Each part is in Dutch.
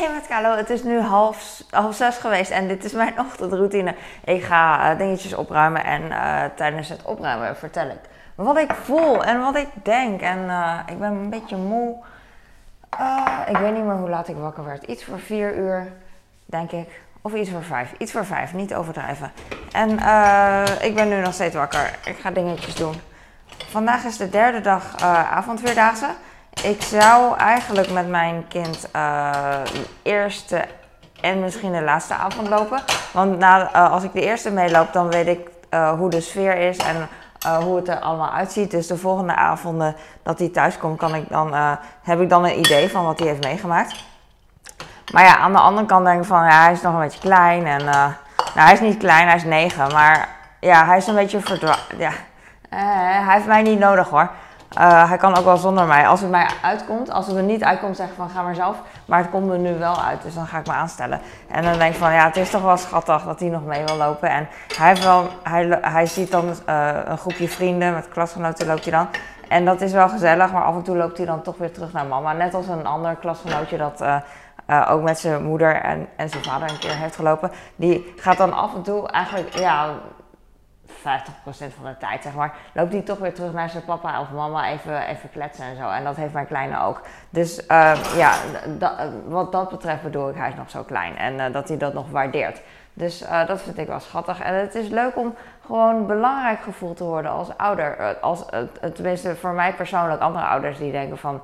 Hey met Carlo, het is nu half, half zes geweest en dit is mijn ochtendroutine. Ik ga eh, dingetjes opruimen en eh, tijdens het opruimen vertel ik wat ik voel en wat ik denk. En eh, ik ben een beetje moe. ik weet niet meer hoe laat ik wakker werd. Iets voor vier uur, denk ik. Of iets voor vijf. Iets voor vijf, niet overdrijven. En ik ben nu nog steeds wakker. Ik ga dingetjes doen. Vandaag is de derde dag avondweerdaagse. Ik zou eigenlijk met mijn kind uh, eerste en misschien de laatste avond lopen. Want na, uh, als ik de eerste meeloop, dan weet ik uh, hoe de sfeer is en hoe het er allemaal uitziet. Dus de volgende avonden dat hij thuis komt, kan ik dan, heb ik dan een idee van wat hij heeft meegemaakt. Maar ja, aan de andere kant denk ik van, ja, hij is nog een beetje klein. En, nou, hij is niet klein, hij is negen. Maar ja, hij is een beetje verdwaald. Ja, hij heeft mij niet nodig hoor. Uh, hij kan ook wel zonder mij. Als het mij uitkomt, als het er niet uitkomt, zeg ik van ga maar zelf. Maar het komt er nu wel uit, dus dan ga ik me aanstellen. En dan denk ik van ja, het is toch wel schattig dat hij nog mee wil lopen. En hij, heeft wel, hij, hij ziet dan uh, een groepje vrienden, met klasgenoten loopt hij dan. En dat is wel gezellig, maar af en toe loopt hij dan toch weer terug naar mama. Net als een ander klasgenootje dat uh, ook met zijn moeder en, en zijn vader een keer heeft gelopen. Die gaat dan af en toe eigenlijk ja, 50% van de tijd, zeg maar, loopt hij toch weer terug naar zijn papa of mama even, even kletsen en zo. En dat heeft mijn kleine ook. Dus uh, ja, wat dat betreft bedoel ik, hij is nog zo klein. En uh, dat hij dat nog waardeert. Dus uh, dat vind ik wel schattig. En het is leuk om gewoon belangrijk gevoeld te worden als ouder. Als, tenminste, voor mij persoonlijk, andere ouders die denken van...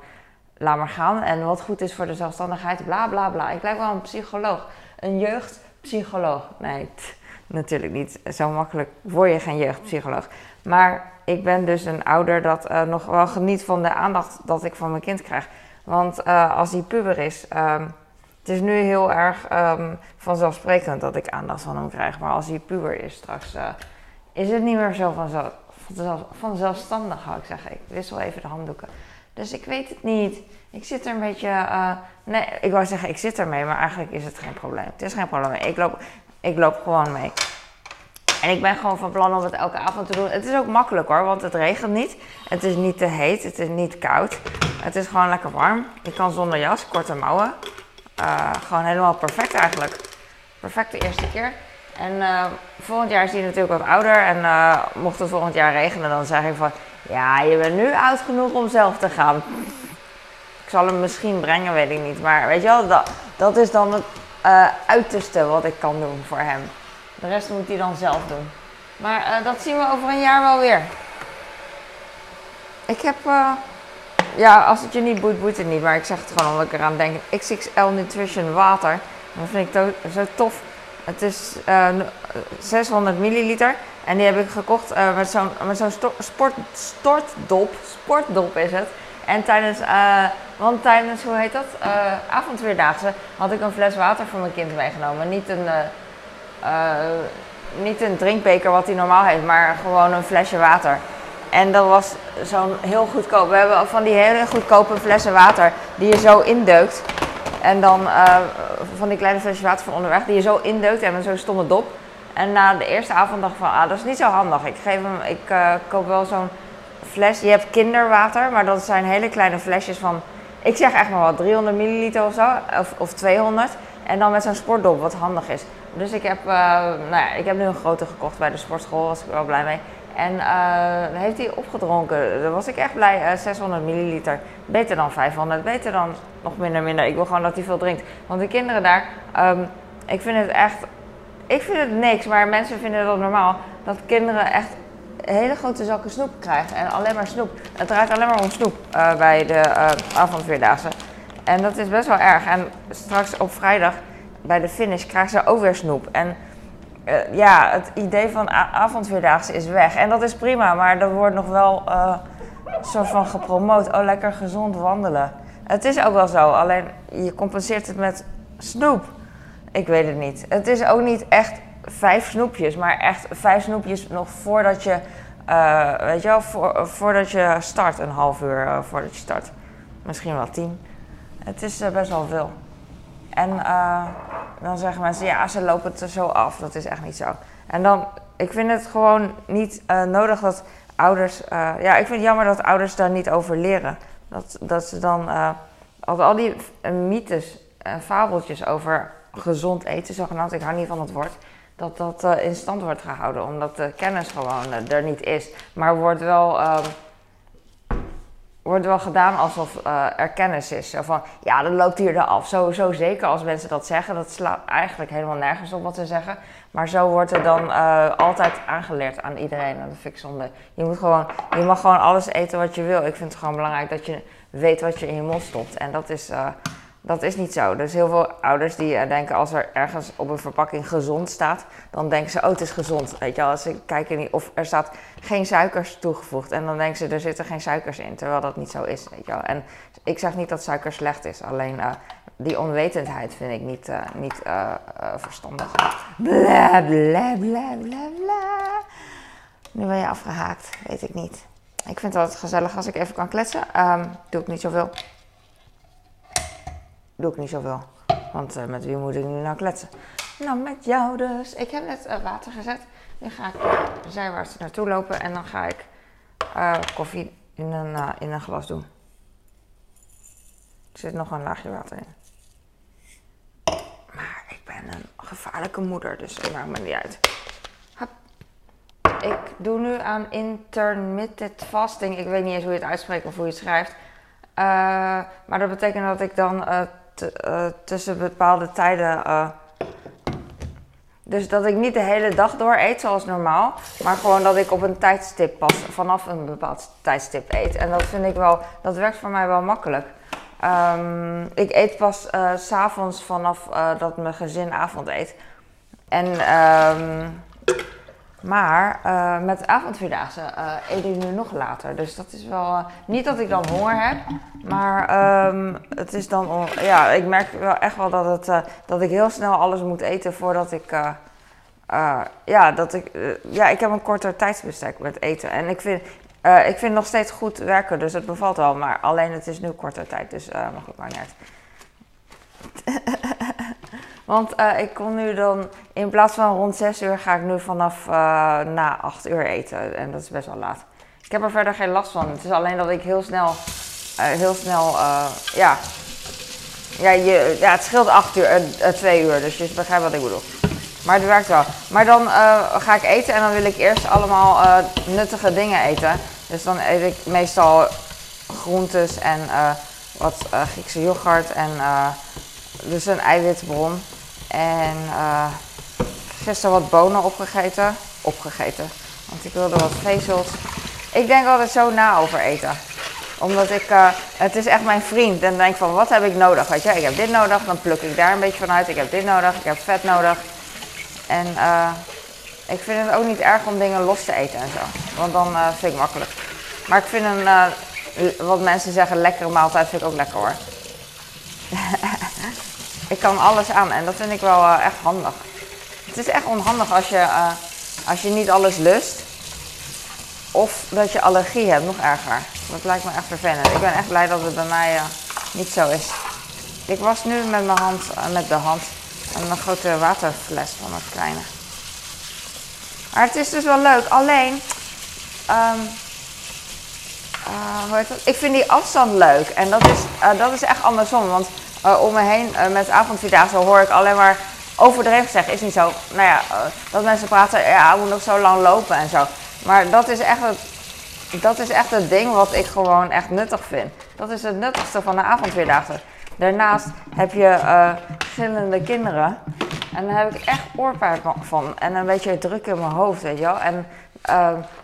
Laat maar gaan. En wat goed is voor de zelfstandigheid, bla bla bla. Ik lijk wel een psycholoog. Een jeugdpsycholoog. Nee, natuurlijk niet. Zo makkelijk word je geen jeugdpsycholoog. Maar ik ben dus een ouder dat uh, nog wel geniet van de aandacht dat ik van mijn kind krijg. Want uh, als die puber is, um, het is nu heel erg um, vanzelfsprekend dat ik aandacht van hem krijg. Maar als hij puber is straks, uh, is het niet meer zo vanzelf, vanzelf, vanzelfstandig, zou ik zeggen. Ik wissel even de handdoeken. Dus ik weet het niet. Ik zit er een beetje. nee, ik wou zeggen, ik zit ermee, maar eigenlijk is het geen probleem. Het is geen probleem. Ik loop, ik loop gewoon mee. En ik ben gewoon van plan om het elke avond te doen. Het is ook makkelijk hoor, want het regent niet. Het is niet te heet, het is niet koud. Het is gewoon lekker warm. Je kan zonder jas, korte mouwen. Uh, gewoon helemaal perfect eigenlijk. Perfecte eerste keer. En uh, volgend jaar is hij natuurlijk wat ouder. En uh, mocht het volgend jaar regenen, dan zeg ik van... Ja, je bent nu oud genoeg om zelf te gaan. Ik zal hem misschien brengen, weet ik niet. Maar weet je wel, dat, dat is dan het uh, uiterste wat ik kan doen voor hem. De rest moet hij dan zelf doen. Maar uh, dat zien we over een jaar wel weer. Ik heb, uh, ja, als het je niet boeit, boeit het niet. Maar ik zeg het gewoon omdat ik eraan denk. XXL Nutrition water. Dat vind ik zo tof. Het is 600 milliliter. En die heb ik gekocht met zo'n zo'n sport, stortdop. Sportdop is het. En tijdens, want tijdens, hoe heet dat, uh, avondweerdaagse had ik een fles water voor mijn kind meegenomen. Niet een, uh, niet een drinkbeker wat hij normaal heeft, maar gewoon een flesje water. En dat was zo'n heel goedkoop. We hebben van die hele goedkope flessen water die je zo indeukt. En dan van die kleine flesjes water van onderweg die je zo indeukt en met zo'n stomme dop. En na de eerste avond dacht ik van, ah, dat is niet zo handig. Ik, geef hem, ik koop wel zo'n fles. Je hebt kinderwater, maar dat zijn hele kleine flesjes van, ik zeg echt maar wat, 300 milliliter of zo, of, of 200. En dan met zo'n sportdop, wat handig is. Dus ik heb, uh, nou ja, ik heb nu een grote gekocht bij de sportschool, was ik wel blij mee. En uh, heeft hij opgedronken. Daar was ik echt blij. Uh, eh, 600 milliliter. Beter dan 500. Beter dan nog minder, minder. Ik wil gewoon dat hij veel drinkt. Want de kinderen daar, um, ik vind het echt. Ik vind het niks, maar mensen vinden dat normaal. Dat kinderen echt hele grote zakken snoep krijgt. En alleen maar snoep. Het draait alleen maar om snoep uh, bij de uh. En dat is best wel erg. En straks op vrijdag bij de finish krijgt ze ook weer snoep. En uh, ja, het idee van avondvierdaagse is weg. En dat is prima, maar er wordt nog wel soort van gepromoot. Oh, lekker gezond wandelen. Het is ook wel zo, alleen je compenseert het met snoep. Ik weet het niet. Het is ook niet echt vijf snoepjes, maar echt vijf snoepjes nog voordat je, uh, weet je wel, voor, voordat je start, een half uur uh, voordat je start. Misschien wel tien. Het is uh, best wel veel. En dan zeggen mensen, ja, ze lopen het er zo af. Dat is echt niet zo. En dan, ik vind het gewoon niet nodig dat ouders, ja, ik vind het jammer dat ouders daar niet over leren. Dat, dat ze dan, al, die mythes fabeltjes over gezond eten, zogenaamd, ik hou niet van het woord, dat dat uh, in stand wordt gehouden, omdat de kennis gewoon uh, er niet is. Maar wordt wel, uh, wordt wel gedaan alsof er kennis is. Zo van, ja, dat loopt hier af. Sowieso zeker als mensen dat zeggen. Dat slaat eigenlijk helemaal nergens op wat ze zeggen. Maar zo wordt er dan altijd aangeleerd aan iedereen. En dat vind ik zonde. Je, moet gewoon, je mag gewoon alles eten wat je wil. Ik vind het gewoon belangrijk dat je weet wat je in je mond stopt. En dat is dat is niet zo. Dus heel veel ouders die uh, denken als er ergens op een verpakking gezond staat, dan denken ze, oh het is gezond. Weet je wel, als ze kijken of er staat geen suikers toegevoegd en dan denken ze, er zitten geen suikers in, terwijl dat niet zo is. Weet je wel. En ik zeg niet dat suiker slecht is, alleen uh, die onwetendheid vind ik niet, uh, niet verstandig. Bla bla bla bla bla. Nu ben je afgehaakt, weet ik niet. Ik vind het altijd gezellig als ik even kan kletsen. Um, doe ik niet zoveel doe ik niet zoveel. Want uh, met wie moet ik nu nou kletsen? Nou, met jou dus. Ik heb net uh, water gezet. Nu ga ik zijwaarts naartoe lopen en dan ga ik uh, koffie in een, in een glas doen. Er zit nog een laagje water in. Maar ik ben een gevaarlijke moeder, dus het maakt me niet uit. Ik doe nu aan intermittent fasting. Ik weet niet eens hoe je het uitspreekt of hoe je het schrijft. maar dat betekent dat ik dan tussen bepaalde tijden. Uh, dus dat ik niet de hele dag door eet zoals normaal. Maar gewoon dat ik op een tijdstip pas vanaf een bepaald tijdstip eet. En dat vind ik wel, dat werkt voor mij wel makkelijk. Um, ik eet pas uh, s'avonds vanaf dat mijn gezin avond eet. En um, maar uh, met avondvierdaagse uh, eet ik nu nog later. Dus dat is wel. Uh, niet dat ik dan honger heb. Maar um, het is dan. Ja, ik merk wel echt wel dat, het, dat ik heel snel alles moet eten voordat ik. ja, dat ik. ja, ik heb een korter tijdsbestek met eten. En ik vind. ik vind nog steeds goed werken, dus het bevalt wel. Maar alleen het is nu korter tijd, dus mag ik maar niet Want uh, ik kon nu dan, in plaats van rond 6 uur, ga ik nu vanaf uh, na 8 uur eten. En dat is best wel laat. Ik heb er verder geen last van. Het is alleen dat ik heel snel, uh, heel snel, ja. Ja, je, ja, het scheelt 8 uur, 2 uur, dus je begrijpt wat ik bedoel. Maar het werkt wel. Maar dan ga ik eten en dan wil ik eerst allemaal nuttige dingen eten. Dus dan eet ik meestal groentes en wat Griekse yoghurt en dus een eiwitbron. En uh, gisteren wat bonen opgegeten. Opgegeten. Want ik wilde wat vezels. Ik denk altijd zo na over eten. Omdat ik, uh, het is echt mijn vriend. En denk van, wat heb ik nodig? Weet je, ik heb dit nodig. Dan pluk ik daar een beetje van uit. Ik heb dit nodig. Ik heb vet nodig. En uh, ik vind het ook niet erg om dingen los te eten en zo. Want dan vind ik makkelijk. Maar ik vind een, wat mensen zeggen, lekkere maaltijd vind ik ook lekker hoor. Ik kan alles aan en dat vind ik wel uh, echt handig. Het is echt onhandig als je, uh, als je niet alles lust. Of dat je allergie hebt, nog erger. Dat lijkt me echt vervelend. Ik ben echt blij dat het bij mij uh, niet zo is. Ik was nu met mijn hand, met de hand, een grote waterfles van het kleine. Maar het is dus wel leuk. Alleen, um, hoe heet dat? ik vind die afstand leuk. En dat is, dat is echt andersom. Want uh, om me heen uh, met avondvierdaagse hoor ik alleen maar overdreven zeggen. Is niet zo. Nou ja, uh, dat mensen praten, ja, we moet nog zo lang lopen en zo. Maar dat is echt het, dat is echt het ding wat ik gewoon echt nuttig vind. Dat is het nuttigste van de avondvierdaagse. Daarnaast heb je gillende kinderen. En daar heb ik echt oorpijn van. En een beetje druk in mijn hoofd, weet je wel. En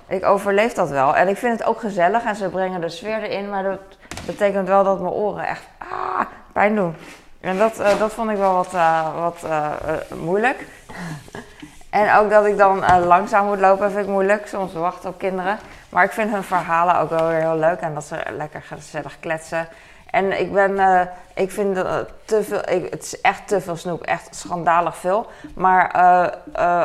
ik overleef dat wel. En ik vind het ook gezellig en ze brengen de sfeer erin. Maar dat betekent wel dat mijn oren echt ah, pijn doen. En dat, uh, dat vond ik wel wat, uh, wat uh, moeilijk. en ook dat ik dan langzaam moet lopen vind ik moeilijk. Soms wachten op kinderen. Maar ik vind hun verhalen ook wel weer heel leuk. En dat ze lekker gezellig kletsen. En ik ben, ik vind te veel, ik, het is echt te veel snoep, echt schandalig veel. Maar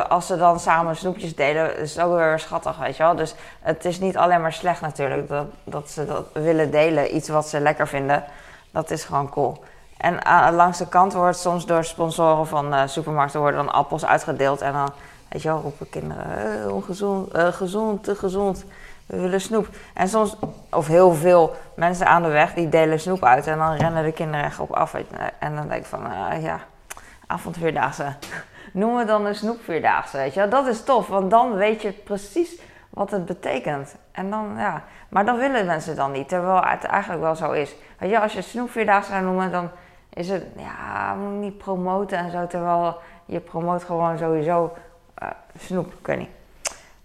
als ze dan samen snoepjes delen, is het ook weer schattig, weet je wel. Dus het is niet alleen maar slecht natuurlijk dat, dat ze dat willen delen, iets wat ze lekker vinden. Dat is gewoon cool. En aan, langs de kant wordt soms door sponsoren van uh, supermarkten worden dan appels uitgedeeld. En dan, weet je wel, roepen kinderen, eh, ongezond, gezond, te gezond. we willen snoep. En soms, of heel veel mensen aan de weg, die delen snoep uit. En dan rennen de kinderen echt op af. En dan denk ik van, uh, ja, avondvierdaagse. Noem het dan een snoepvierdaagse, weet je Dat is tof, want dan weet je precies wat het betekent. En dan, ja, maar dan willen mensen dan niet, terwijl het eigenlijk wel zo is. Weet je, als je snoepvierdaagse zou noemen, dan is het, ja, moet niet promoten en zo, terwijl je promoot gewoon sowieso uh, snoep, weet niet.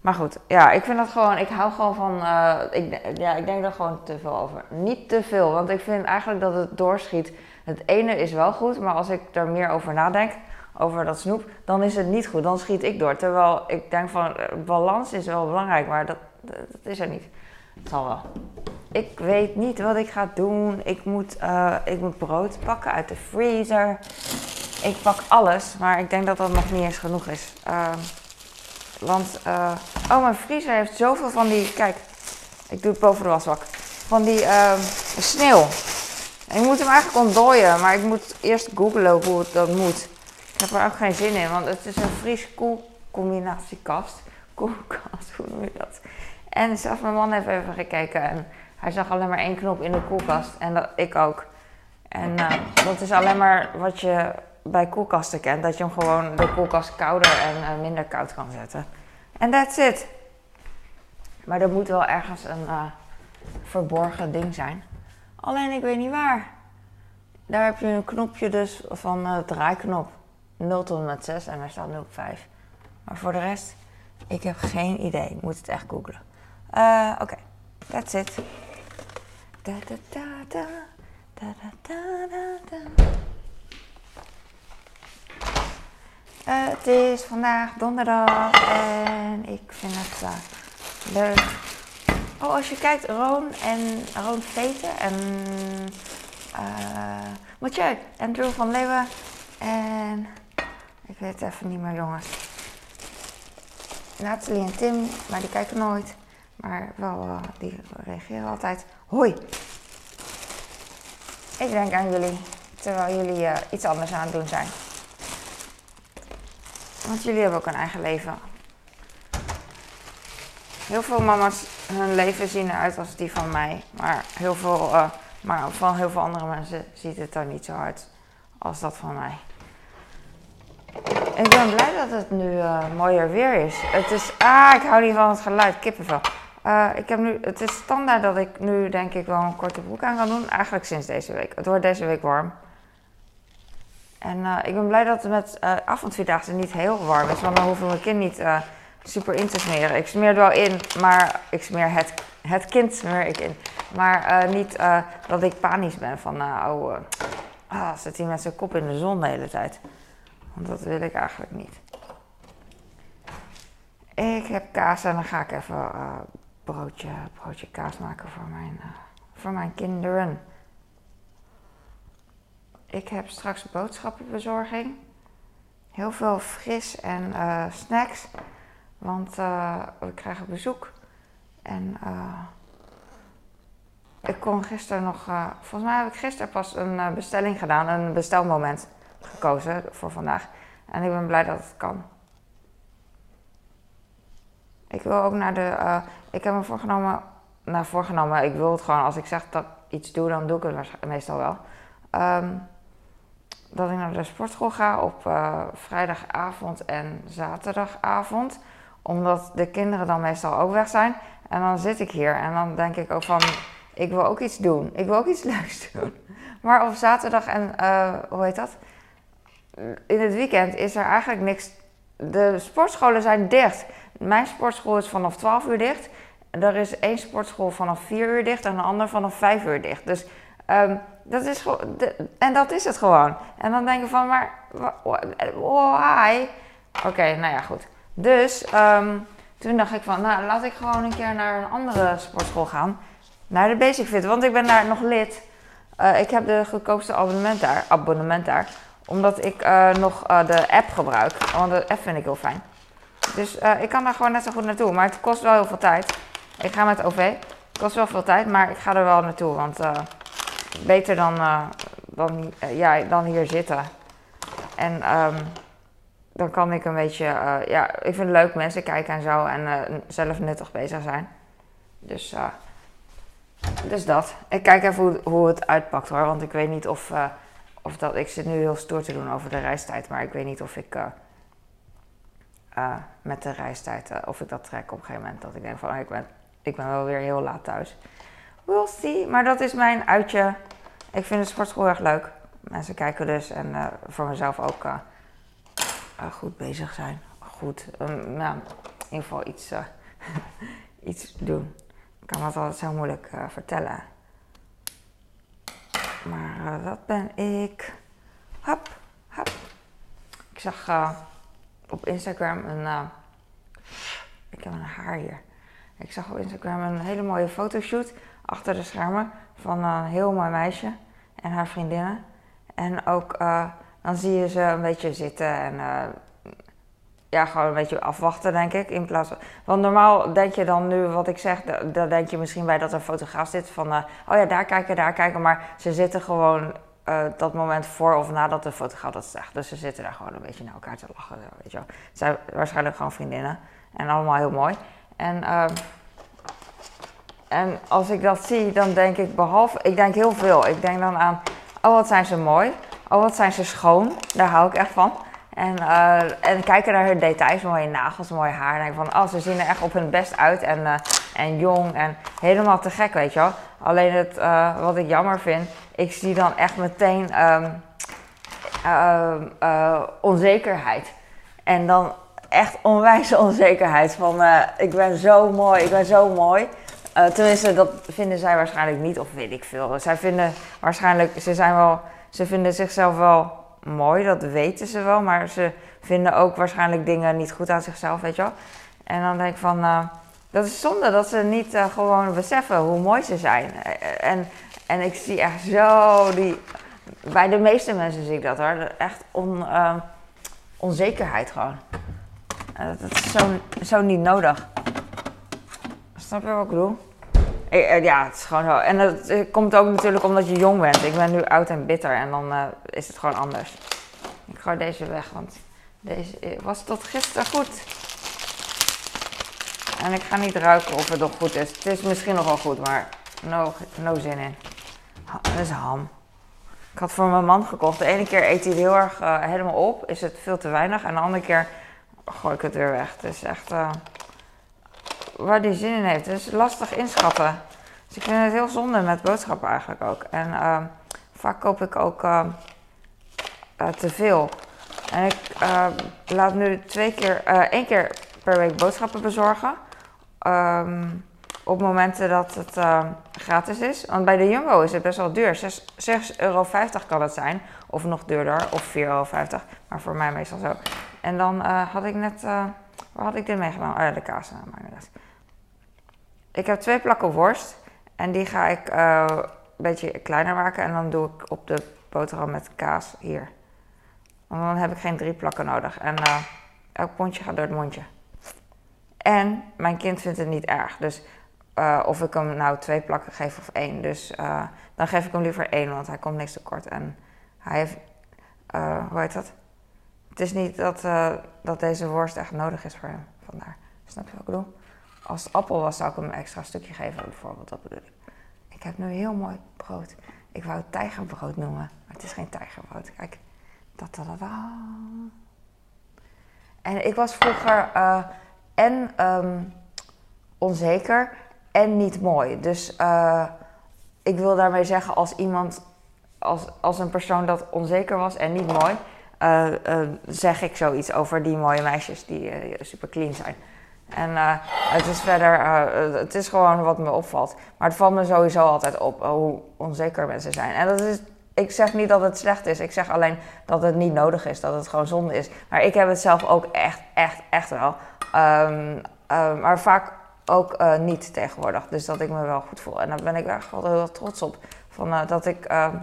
Maar goed, ja, ik vind dat gewoon, ik hou gewoon van, uh, ik, ja, ik denk er gewoon te veel over. Niet te veel, want ik vind eigenlijk dat het doorschiet. Het ene is wel goed, maar als ik er meer over nadenk, over dat snoep, dan is het niet goed. Dan schiet ik door. Terwijl ik denk van, uh, balans is wel belangrijk, maar dat, dat, is er niet. Het zal wel. Ik weet niet wat ik ga doen. Ik moet, uh, ik moet brood pakken uit de freezer. Ik pak alles, maar ik denk dat dat nog niet eens genoeg is. Uh, want, uh, oh, mijn vriezer heeft zoveel van die, kijk, ik doe het boven de wasbak. Van die uh, sneeuw. ik moet hem eigenlijk ontdooien, maar ik moet eerst googlen hoe het dat moet. Heb er ook geen zin in, want het is een vries-koel combinatiekast. Koelkast, hoe noem je dat? En zelfs mijn man heeft even gekeken en hij zag alleen maar één knop in de koelkast. En dat, ik ook. En uh, dat is alleen maar wat je bij koelkasten kent. Dat je hem gewoon de koelkast kouder en uh, minder koud kan zetten. En that's it. Maar er moet wel ergens een uh, verborgen ding zijn. Alleen ik weet niet waar. Daar heb je een knopje dus van draaiknop 0 tot en met 6 en daar staat 0 op 5. Maar voor de rest, ik heb geen idee. Ik moet het echt googlen. Uh, Oké, that's it. Da, da, da. Uh, het is vandaag donderdag en ik vind het uh, leuk. Oh, als je kijkt, Roon en Roon en uh, Mathieu en Drew van Leeuwen en ik weet het even niet meer, jongens. Nathalie en Tim, maar die kijken nooit. Maar wel, die reageren altijd. Hoi! Ik denk aan jullie, terwijl jullie iets anders aan het doen zijn. Want jullie hebben ook een eigen leven. Heel veel mama's, hun leven zien eruit als die van mij. Maar, heel veel, uh, maar van heel veel andere mensen ziet het er niet zo uit als dat van mij. Ik ben blij dat het nu uh, mooier weer is. Het is, ah, ik hou niet van het geluid, kippenvel. Uh, ik heb nu, het is standaard dat ik nu denk ik wel een korte broek aan ga doen. Eigenlijk sinds deze week. Het wordt deze week warm. En uh, ik ben blij dat het met uh, avondvierdaagse niet heel warm is, want dan hoeven mijn kind niet super in te smeren. Ik smeer er wel in, maar ik smeer het, het kind smeer ik in. Maar niet dat ik panisch ben van, oh, ah, zit hij met zijn kop in de zon de hele tijd. Want dat wil ik eigenlijk niet. Ik heb kaas en dan ga ik even broodje, broodje kaas maken voor mijn, voor mijn kinderen. Ik heb straks boodschappenbezorging. Heel veel fris en uh, snacks. Want uh, we krijgen bezoek. En uh, ik kon gisteren nog. volgens mij heb ik gisteren pas een bestelling gedaan. Een bestelmoment gekozen voor vandaag. En ik ben blij dat het kan. Ik wil ook naar de. ik heb me voorgenomen. Nou, voorgenomen. Ik wil het gewoon. Als ik zeg dat ik iets doe, dan doe ik het meestal wel. Um, dat ik naar de sportschool ga op uh, vrijdagavond en zaterdagavond. Omdat de kinderen dan meestal ook weg zijn. En dan zit ik hier en dan denk ik ook van, ik wil ook iets doen. Ik wil ook iets leuks doen. Maar op zaterdag en, uh, hoe heet dat? In het weekend is er eigenlijk niks. De sportscholen zijn dicht. Mijn sportschool is vanaf 12 uur dicht. Er is één sportschool vanaf 4 uur dicht en een ander vanaf 5 uur dicht. Dus um, dat is en dat is het gewoon. En dan denk je van, maar why? Oké, nou ja, goed. Dus um, toen dacht ik van, nou laat ik gewoon een keer naar een andere sportschool gaan. Naar de Basic Fit, want ik ben daar nog lid. Uh, ik heb de goedkoopste abonnement daar, abonnement daar. Omdat ik uh, nog uh, de app gebruik. Want de app vind ik heel fijn. Dus ik kan daar gewoon net zo goed naartoe. Maar het kost wel heel veel tijd. Ik ga met OV. Het kost wel veel tijd, maar ik ga er wel naartoe. Want beter dan, dan, ja, dan hier zitten. En um, dan kan ik een beetje, ja, ik vind het leuk mensen kijken en zo en zelf nuttig bezig zijn. Dus, dus dat. Ik kijk even hoe, het uitpakt hoor. Want ik weet niet of, of dat. Ik zit nu heel stoer te doen over de reistijd. Maar ik weet niet of ik. met de reistijd, of ik dat trek op een gegeven moment. Dat ik denk van, oh, ik, ben, ik ben wel weer heel laat thuis. We'll see. Maar dat is mijn uitje. Ik vind de sportschool erg leuk. Mensen kijken dus en voor mezelf ook goed bezig zijn. Goed, nou, in ieder geval iets, iets doen. Ik kan dat altijd zo moeilijk vertellen. Maar dat ben ik. Hop, hop. Ik zag op Instagram een. ik heb een haar hier. Ik zag op Instagram een hele mooie fotoshoot achter de schermen van een heel mooi meisje en haar vriendinnen. En ook dan zie je ze een beetje zitten en ja, gewoon een beetje afwachten, denk ik. In plaats van, want normaal denk je dan nu, wat ik zeg, daar denk je misschien bij dat een fotograaf zit van, uh, oh ja, daar kijken, daar kijken. Maar ze zitten gewoon uh, dat moment voor of nadat de fotograaf dat zegt. Dus ze zitten daar gewoon een beetje naar elkaar te lachen, weet je wel. Het zijn waarschijnlijk gewoon vriendinnen en allemaal heel mooi. En, uh, en als ik dat zie, dan denk ik behalve, ik denk heel veel. Ik denk dan aan, oh wat zijn ze mooi, oh wat zijn ze schoon, daar hou ik echt van. En, uh, en kijken naar hun details, mooie nagels, mooi haar. En denk van, oh, ze zien er echt op hun best uit en, uh, en jong en helemaal te gek, weet je wel. Alleen het, uh, wat ik jammer vind, ik zie dan echt meteen um, onzekerheid. En dan echt onwijze onzekerheid van, ik ben zo mooi, ik ben zo mooi. tenminste, dat vinden zij waarschijnlijk niet, of weet ik veel. Zij vinden waarschijnlijk, ze zijn wel, ze vinden zichzelf wel mooi, dat weten ze wel, maar ze vinden ook waarschijnlijk dingen niet goed aan zichzelf, weet je wel. En dan denk ik van, uh, dat is zonde dat ze niet uh, gewoon beseffen hoe mooi ze zijn. Eh, en, en ik zie echt zo die, bij de meeste mensen zie ik dat hoor, echt on, onzekerheid gewoon. dat is zo, zo niet nodig. Snap je wat ik bedoel? Ja, het is gewoon zo. En dat komt ook natuurlijk omdat je jong bent. Ik ben nu oud en bitter en dan uh, is het gewoon anders. Ik ga deze weg, want deze was tot gisteren goed. En ik ga niet ruiken of het nog goed is. Het is misschien nog wel goed, maar no, no zin in. Dat is ham. Ik had voor mijn man gekocht. De ene keer eet hij het heel erg helemaal op. Is het veel te weinig. En de andere keer gooi ik het weer weg. Het is echt... waar die zin in heeft. Het is lastig inschatten. Dus ik vind het heel zonde met boodschappen eigenlijk ook. En uh, vaak koop ik ook uh, uh, te veel. En ik laat nu twee keer, één keer per week boodschappen bezorgen. Op momenten dat het gratis is. Want bij de Jumbo is het best wel duur. 6,50 euro kan het zijn. Of nog duurder. Of 4,50 euro. Maar voor mij meestal zo. En dan had ik net... waar had ik dit mee gedaan? Oh ja, de kaas. Maar ik heb twee plakken worst. En die ga ik uh, een beetje kleiner maken. En dan doe ik op de boterham met kaas hier. Want dan heb ik geen drie plakken nodig. En uh, elk pondje gaat door het mondje. En mijn kind vindt het niet erg. Dus uh, of ik hem nou twee plakken geef of één. Dus dan geef ik hem liever één, want hij komt niks tekort. En hij heeft, hoe heet dat? Het is niet dat, dat deze worst echt nodig is voor hem. Vandaar. Snap je wat ik bedoel? Als het appel was, zou ik hem een extra stukje geven, bijvoorbeeld. Dat bedoel ik. Ik heb nu heel mooi brood. Ik wou het tijgerbrood noemen, maar het is geen tijgerbrood. Kijk. Da, da, da. En ik was vroeger uh, en um, onzeker en niet mooi. Dus uh, ik wil daarmee zeggen, als iemand, als, als een persoon dat onzeker was en niet mooi, uh, zeg ik zoiets over die mooie meisjes die super clean zijn. En uh, het is verder, uh, het is gewoon wat me opvalt. Maar het valt me sowieso altijd op hoe onzeker mensen zijn. En dat is, ik zeg niet dat het slecht is. Ik zeg alleen dat het niet nodig is, dat het gewoon zonde is. Maar ik heb het zelf ook echt, echt, echt wel. Um, maar vaak ook niet tegenwoordig. Dus dat ik me wel goed voel. En daar ben ik echt wel heel trots op. Van, dat ik ehm,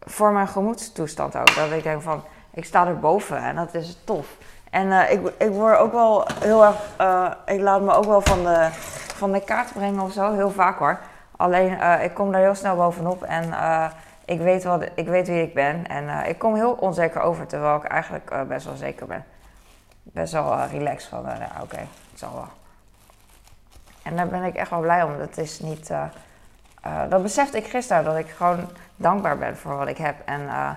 voor mijn gemoedstoestand ook. Dat ik denk van, ik sta er boven en dat is tof. En uh, ik, ik word ook wel heel erg, uh, ik laat me ook wel van de, van de kaart brengen of zo, heel vaak hoor. Alleen uh, ik kom daar heel snel bovenop en ik, weet wat, ik weet wie ik ben. En ik kom heel onzeker over, terwijl ik eigenlijk best wel zeker ben. Best wel relaxed van, oké, okay, het zal wel. En daar ben ik echt wel blij om. Dat is niet. Dat besefte ik gisteren, dat ik gewoon dankbaar ben voor wat ik heb. En uh,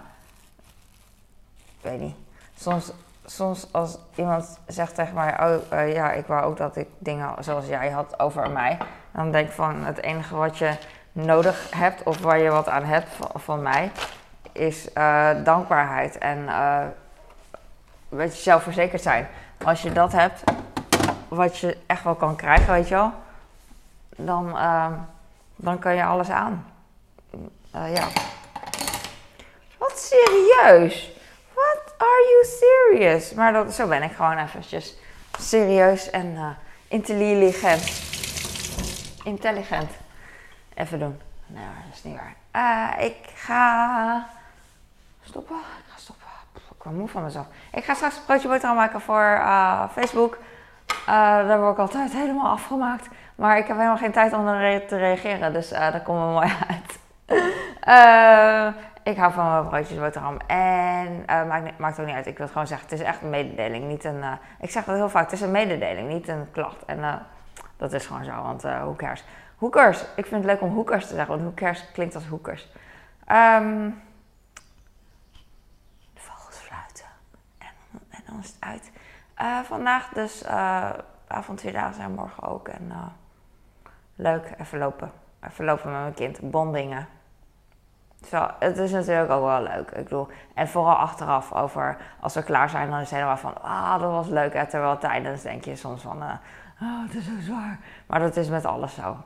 weet niet. Soms, soms als iemand zegt tegen mij: Oh ja, ik wou ook dat ik dingen zoals jij had over mij. Dan denk ik van: Het enige wat je nodig hebt, of waar je wat aan hebt van, mij, is dankbaarheid. En uh, weet je, zelfverzekerd zijn. Als je dat hebt, wat je echt wel kan krijgen, weet je wel, dan, dan kan je alles aan. Ja. Wat serieus? Serious? Maar dat, zo ben ik gewoon eventjes serieus en uh, intelligent. Intelligent. Even doen. Nee, dat is niet waar. ik ga stoppen. Ik ga stoppen. Ik ben moe van mezelf. Ik ga straks een broodje boterham maken voor Facebook. Uh, daar word ik altijd helemaal afgemaakt. Maar ik heb helemaal geen tijd om te reageren. Dus dat komt me mooi uit. uh, ik hou van broodjes boterham. En maakt, maakt ook niet uit. Ik wil gewoon zeggen. Het is echt een mededeling. Niet een, ik zeg dat heel vaak. Het is een mededeling. Niet een klacht. En dat is gewoon zo. Want hoe cares. Hoekers. Ik vind het leuk om hoekers te zeggen. Want hoekers klinkt als hoekers. De vogels fluiten. En, en dan is het uit. Uh, vandaag dus uh, avontuurdagen zijn morgen ook. En uh, leuk, even lopen. Even lopen met mijn kind. Bondingen. Zo, het is natuurlijk ook wel leuk. Ik bedoel, en vooral achteraf over als we klaar zijn, dan is het helemaal van, ah, dat was leuk. En terwijl tijdens denk je soms van, oh, het is zo zwaar. Maar dat is met alles zo.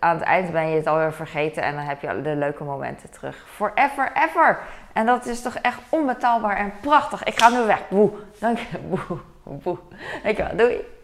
Aan het eind ben je het alweer vergeten en dan heb je de leuke momenten terug. Forever, ever. En dat is toch echt onbetaalbaar en prachtig. Ik ga nu weg. Boe. Dank je. Boe. Boe. Dankjewel. Doei.